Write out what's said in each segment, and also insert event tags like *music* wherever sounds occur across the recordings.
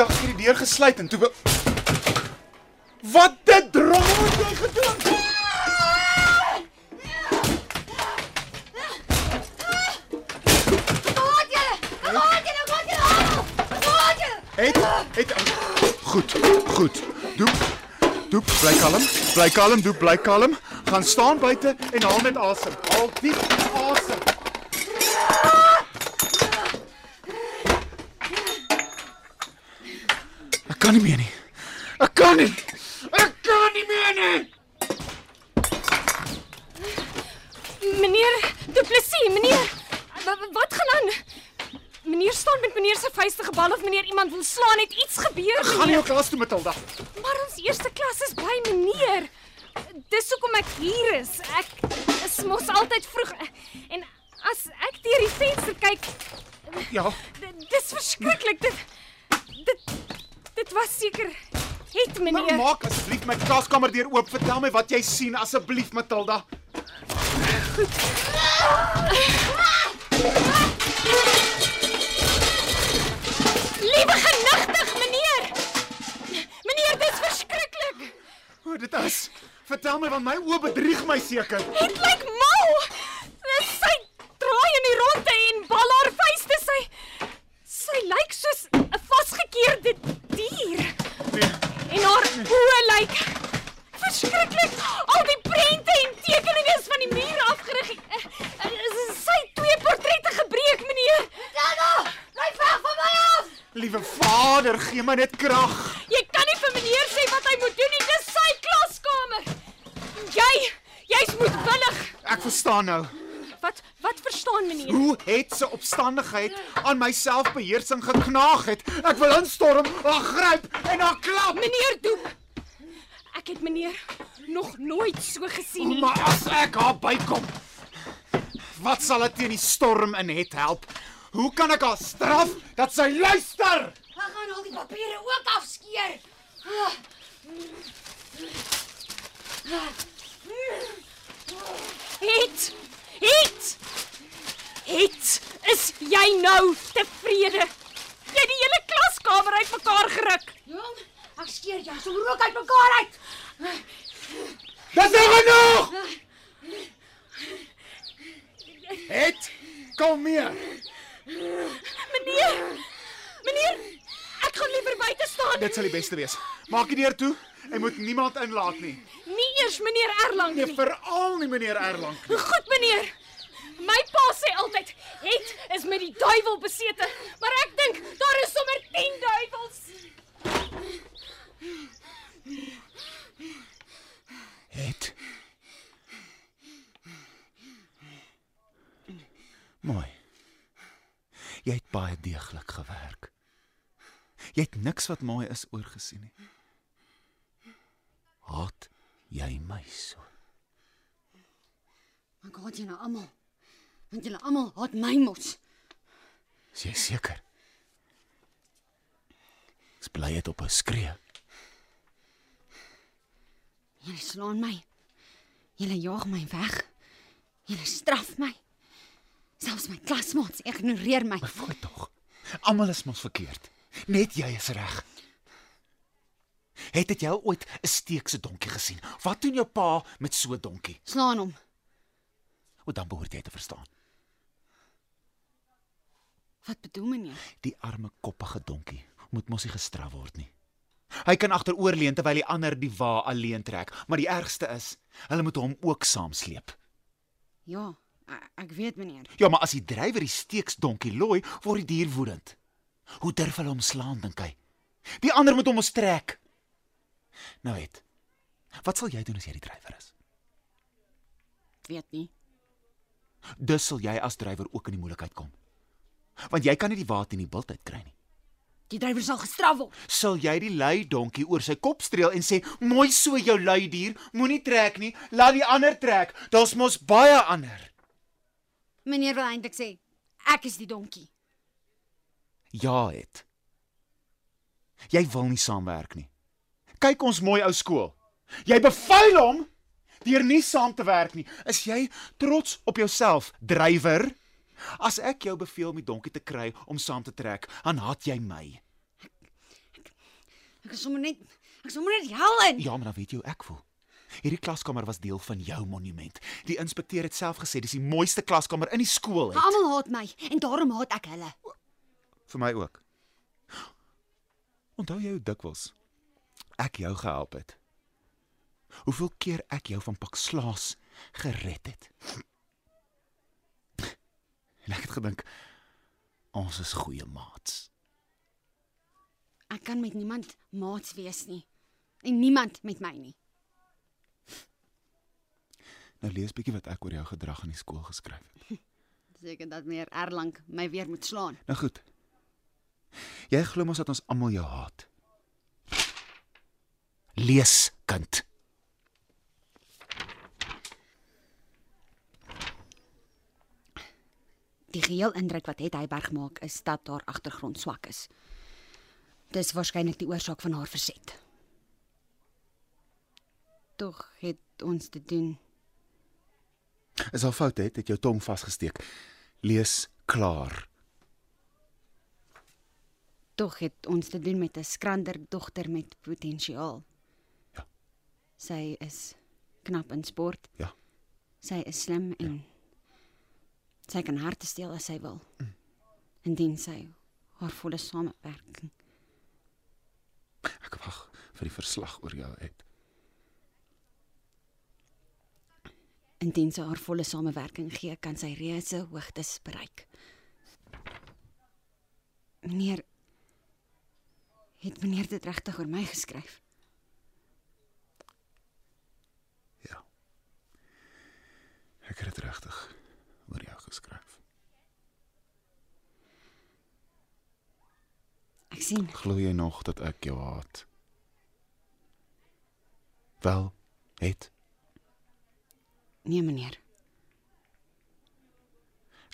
Ek het die deur gesluit en toe be... Wat dit drommel het jy gedoen? Het het Goed, goed. Doep. Doep, bly kalm. Bly kalm, doep, bly kalm. Gaan staan buite en haal net asem. Haal diep asem. Ek kan nie meer nie. Ek kan nie. Ek kan nie meer nie. Meneer Du Plessis, meneer. Wat, gaan aan? Meneer staan met meneer se vuiste gebal of meneer iemand wil slaan, het iets gebeur. Gaan nie meneer. jou klas toe Matilda. Maar ons eerste klas is by meneer. Dis hoekom ek hier is. Ek is mos altyd vroeg en as ek deur die venster kyk, Ja, dis verskriklik. Dit was seker het maar meneer. maak asseblief my klaskamer deur oop. Vertel my wat jy sien asseblief Matilda. Liewe genigtig meneer. Meneer, dis verskriklik. O, dit is. Vertel my want my oë bedrieg my seker. Dit lyk mal. Dis sy draai in die ronde en bal haar vuiste sy sy lyk soos 'n vasgekeerde dier Nee. en haar oë lyk verskriklik. Al die prente en tekeninge is van die muur afgerig. Eh, eh, Sy het twee portrette gebreek, meneer. Dada! Bly weg van my af! Liewe Vader, gee my net krag. Jy kan nie vir meneer sê wat hy moet doen nie. Dis sy klaskamer. Jy, jy's moedwillig. Ek verstaan nou. Wat wat verstaan meneer? Hoe het se opstandigheid aan my selfbeheersing geknaag het? Ek wil instorm, haar gryp en haar klap. Meneer Doep. Ek het meneer nog nooit so gesien nie. Maar as ek haar bykom, wat sal dit teen die storm in het help? Hoe kan ek haar straf dat sy luister? Gaan al die papiere ook afskeer. Ah, Het. Het. Het. Is jy nou tevrede? Jy het die hele klaskamer uitmekaar geruk. Jong, ek skeer jou so rook uit mekaar uit. Dis nou genoeg. Het kalmeer. Meneer. Meneer, ek gaan liewer buite staan. Dit sal die beste wees. Maak die deur toe en moet niemand inlaat nie. Nie eers meneer Erlang Nee, nie. veral nie meneer Erlang nie. Goed meneer. My pa sê altyd, het is met die duiwel besete, maar ek dink daar is sommer 10 duiwels. Het. Mooi. Jy het baie deeglik gewerk. Jy het niks wat mooi is oorgesien nie. Haat jy my so? Ek haat julle almal. Want julle almal haat my mos. Is jy seker? Ek bly het op 'n skree. Julle slaan my. Julle jaag my weg. Julle straf my. Selfs my klasmaats ignoreer my. Voor tog. Almal is mos verkeerd. Net jy is reg. Het dit jy ooit 'n steekse donkie gesien? Wat doen jou pa met so 'n donkie? Slaan hom. O, dan behoort jy te verstaan. Wat bedoel meneer? Die arme koppige donkie moet mos nie gestraf word nie. Hy kan agteroor leun terwyl die ander die wa alleen trek, maar die ergste is, hulle moet hom ook saamsleep. Ja, ek, ek weet meneer. Ja, maar as die drywer die steeksdonkie looi, word die dier woedend. Hoe durf hulle hom slaan, dink hy? Die ander moet hom mos trek. Nou het. Wat sal jy doen as jy die drywer is? Weet nie. Dus sal jy as drywer ook in die moeilikheid kom. Want jy kan nie die water in die bult uitkry nie. Die drywer sal gestraf word. Sal jy die lui donkie oor sy kop streel en sê: "Mooi so jou lui dier, moenie trek nie, laat die ander trek. Daar's mos baie ander." Meneer wil eintlik sê ek is die donkie. Ja, het. Jy wil nie saamwerk nie. Kyk ons mooi ou skool. Jy bevuil hom deur nie saam te werk nie. Is jy trots op jouself, drywer? As ek jou beveel om die donkie te kry om saam te trek, dan haat jy my. Ek is sommer net ek is sommer net hel in. Ja, maar dan weet jy hoe ek voel. Hierdie klaskamer was deel van jou monument. Die inspekteur het self gesê dis die mooiste klaskamer in die skool. Het. Almal haat my en daarom haat ek hulle. Vir my ook. Onthou jy hoe dikwels ek jou gehelp het? Hoeveel keer ek jou van pak slaas gered het? En ek het gedink ons is goeie maats. Ek kan met niemand maats wees nie. En niemand met my nie. Nou lees bietjie wat ek oor jou gedrag in die skool geskryf het. *laughs* Seker dat meneer Erlang my weer moet slaan. Nou goed. Jy glo mos dat ons almal jou haat. Lees, kind. Die geheel indruk wat het Heiberg maak is dat haar agtergrond swak is. Dis waarskynlik die oorsaak van haar verset. Tog het ons te doen. Is al fout het, het jou tong vasgesteek. Lees klaar. Tog het ons te doen met 'n skrander dogter met potensiaal. Ja. Sy is knap in sport. Ja. Sy is slim en ja. sy kan harte steel as sy wil. Mm. Indien sy haar volle samewerking. Ek wag vir die verslag oor jou uit. Indien sy haar volle samewerking gee, kan sy reuse hoogtes bereik. Meneer het meneer dit regtig oor my geskryf? Ja. Ek het dit regtig oor jou geskryf. Ek sien. Glo jy nog dat ek jou haat? Wel, het Nee, meneer.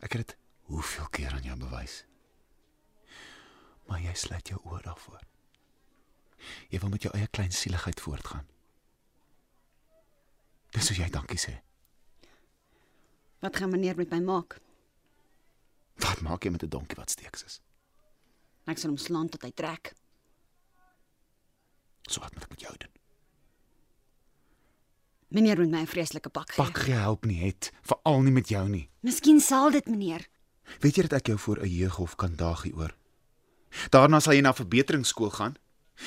ek het dit hoeveel keer aan jou bewys. Maar jy sluit jou oor daarvoor. Jy wil met jou eie klein sieligheid voortgaan. Dis hoe jy dankie sê. Wat gaan meneer met my maak? Wat maak jy met 'n donkie wat steeks is? Ek sal hom slaan tot hy trek. So wat moet ek met jou doen? Meneer moet my 'n vreeslike pak gee. Pak gehelp nie het, veral nie met jou nie. Miskien sal dit, meneer. Weet jy dat ek jou voor 'n jeughof kan daag hieroor? Daarna sal jy na verbeteringsskool gaan.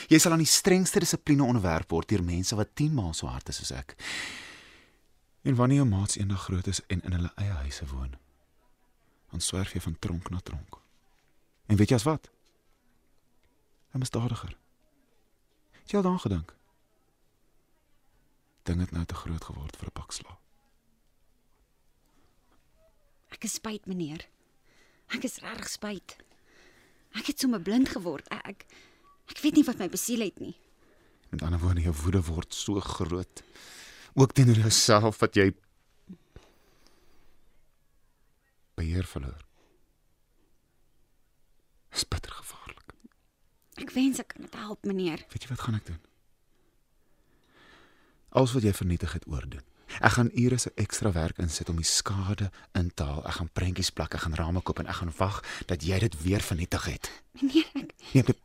Jy sal aan die strengste dissipline onderwerp word deur mense wat 10 maal so hard is soos ek. En wanneer jou maats eendag groot is en in hulle eie huise woon, dan swerf jy van tronk na tronk. En weet jy as wat? 'n Misdadiger. Het jy al daaraan gedink? Ding het nou te groot geword vir 'n pak slaag. Ek is spyt, meneer. Ek is regtig spyt. Ek het sommer blind geword. Ek ek, ek weet nie wat my besiel het nie. Met ander woorde, jou woede word so groot. Ook teenoor jouself wat jy beheer verloor. Dis bitter gevaarlik. Ek wens ek kan dit help, meneer. Weet jy wat gaan ek doen? Alles wat jy vernietig het oordoen. Ek gaan ure se ekstra werk insit om die skade in te haal. Ek gaan prentjies plak, ek gaan rame koop en ek gaan wag dat jy dit weer vernietig het. Meneer, ek Nee, dit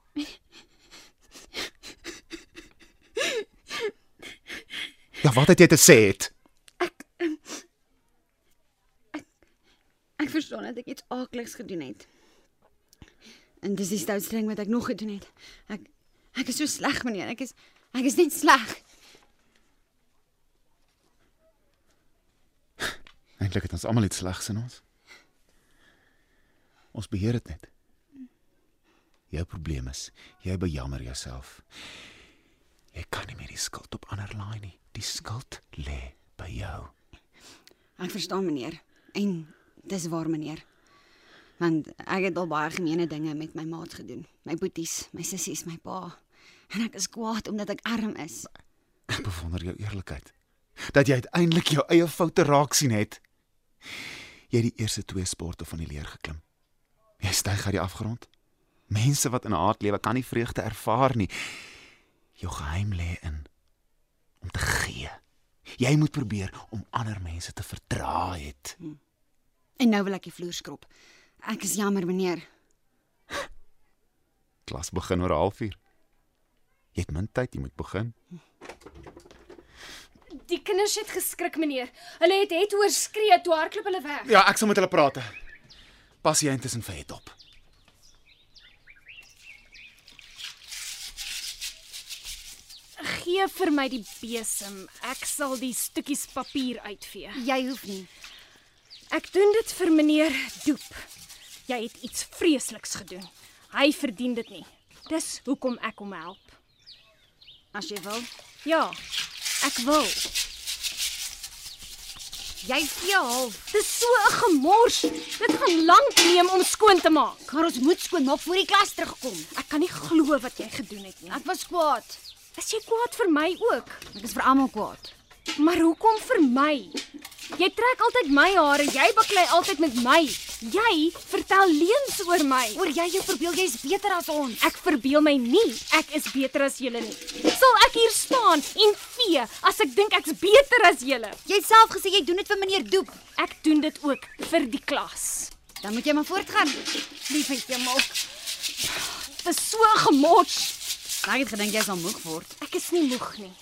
Ja, wat het jy te sê het? ek verstaan dat ek iets aakligs gedoen het. En dis die stoutstreng wat ek nog gedoen het. Ek ek is so sleg, meneer. Ek is ek is net sleg. Eintlik het ons almal iets slegs in ons. Ons beheer dit net. Jou probleem is, jy bejammer jouself. Jy kan nie meer die skuld op ander laai nie. Die skuld lê by jou. Ek verstaan, meneer. En dis waar, meneer. Want ek het al baie gemeene dinge met my maat gedoen. My boeties, my sissies, my pa. En ek is kwaad omdat ek arm is. Ek bewonder jou eerlikheid. Dat jy uiteindelik jou eie foute raak sien het. Jy het die eerste twee sporte van die leer geklim. Jy styg uit die afgrond. Mense wat in 'n haat lewe kan nie vreugde ervaar nie. Jou geheim lê in om te gee. Jy moet probeer om ander mense te verdra het. En nou wil ek die vloer skrob. Ek is jammer, meneer. *laughs* Klas begin oor 'n halfuur. Jy het min tyd, jy moet begin. Die kinders het geskrik, meneer. Hulle het het hoor skree toe hardloop hulle weg. Ja, ek sal met hulle praat. Pasiënt is in vir het op. Gee vir my die besem. Ek sal die stukkies papier uitvee. Jy hoef nie. Ek doen dit vir meneer Doep. Jy het iets vreesliks gedoen. Hy verdien dit nie. Dis hoekom ek hom help. As jy wil. Ja, ek wil. Jy half. Dis so 'n gemors. Dit gaan lank neem om skoon te maak. Maar ons moet skoon maak voor die klas terugkom. Ek kan nie glo wat jy gedoen het nie. Ek was kwaad. Is jy kwaad vir my ook? Ek is vir almal kwaad. Maar hoekom vir my? Jy trek altyd my hare, jy baklei altyd met my. Jy vertel leuns oor my. Oor jy jou verbeel jy's beter as ons. Ek verbeel my nie ek is beter as julle nie. Sal ek hier staan en vee as ek dink ek's beter as julle? Jy het self gesê jy doen dit vir meneer Doep. Ek doen dit ook vir die klas. Dan moet jy maar voortgaan. Liefheid hemel. Dis so gemors. Ek het gedink jy sal moeg word. Ek is nie moeg nie.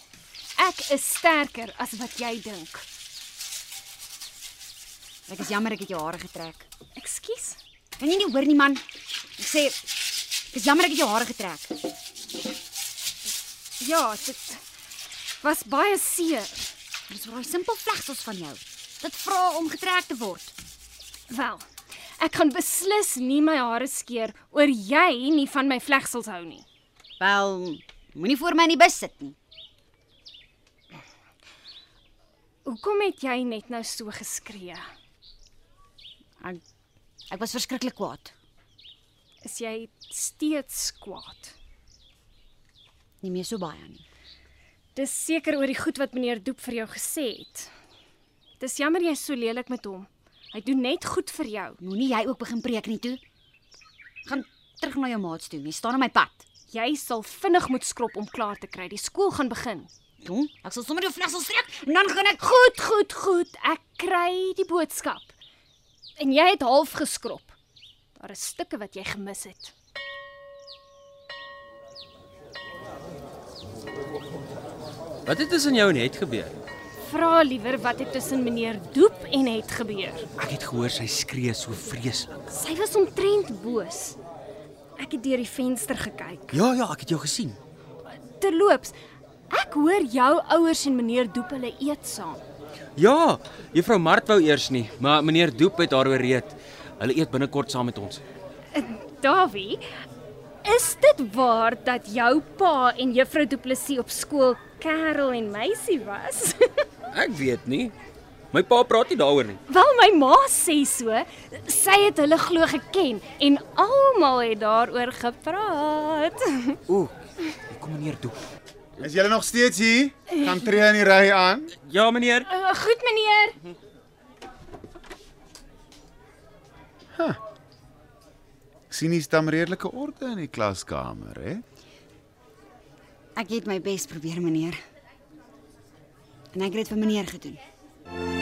Ek is sterker as wat jy dink. Ek is jammer ek het jou hare getrek. Ekskuus. Kan jy nie hoor nie man? Ek sê ek is jammer ek het jou hare getrek. Ja, dit was baie seer. Dis vir daai simpel vlegsels van jou. Dit vra om getrek te word. Wel, ek gaan beslis nie my hare skeer oor jy nie van my vlegsels hou nie. Wel, moenie voor my in die bus sit nie. Hoekom het jy net nou so geskree? Ek ek was verskriklik kwaad. Is jy steeds kwaad? Nie meer so baie nie. Dis seker oor die goed wat meneer Doep vir jou gesê het. Dis jammer jy's so lelik met hom. Hy doen net goed vir jou. Moenie jy ook begin preek nie toe. Gaan terug na jou maats toe. Jy staan op my pad. Jy sal vinnig moet skrob om klaar te kry. Die skool gaan begin. Toe, ek sal sommer jou vlegsels trek en dan gaan ek Goed, goed, goed. Ek kry die boodskap. En jy het half geskrob. Daar is stukke wat jy gemis het. Wat het tussen jou en het gebeur? Vra liewer wat het tussen meneer Doep en het gebeur. Ek het gehoor sy skree so vreeslik. Sy was omtrent boos. Ek het deur die venster gekyk. Ja, ja, ek het jou gesien. Terloops, ek hoor jou ouers en meneer Doep hulle eet saam. Ja, juffrou Mart wou eers nie, maar meneer Doep het haar oreed. Hulle eet binnekort saam met ons. Davie, is dit waar dat jou pa en juffrou Du Plessis op skool kerel en meisie was? *laughs* Ek weet nie. My pa praat nie daaroor nie. Wel my ma sê so. Sy het hulle glo geken en almal het daaroor gepraat. *laughs* Ooh, hier kom meneer Doep. Is julle nog steeds hier? Gaan tree in die ry aan. Ja, meneer. Uh, goed meneer. Sien jy staan redelike orde in die klaskamer, hè? Ek het my bes probeer, meneer. En ek het dit vir meneer gedoen.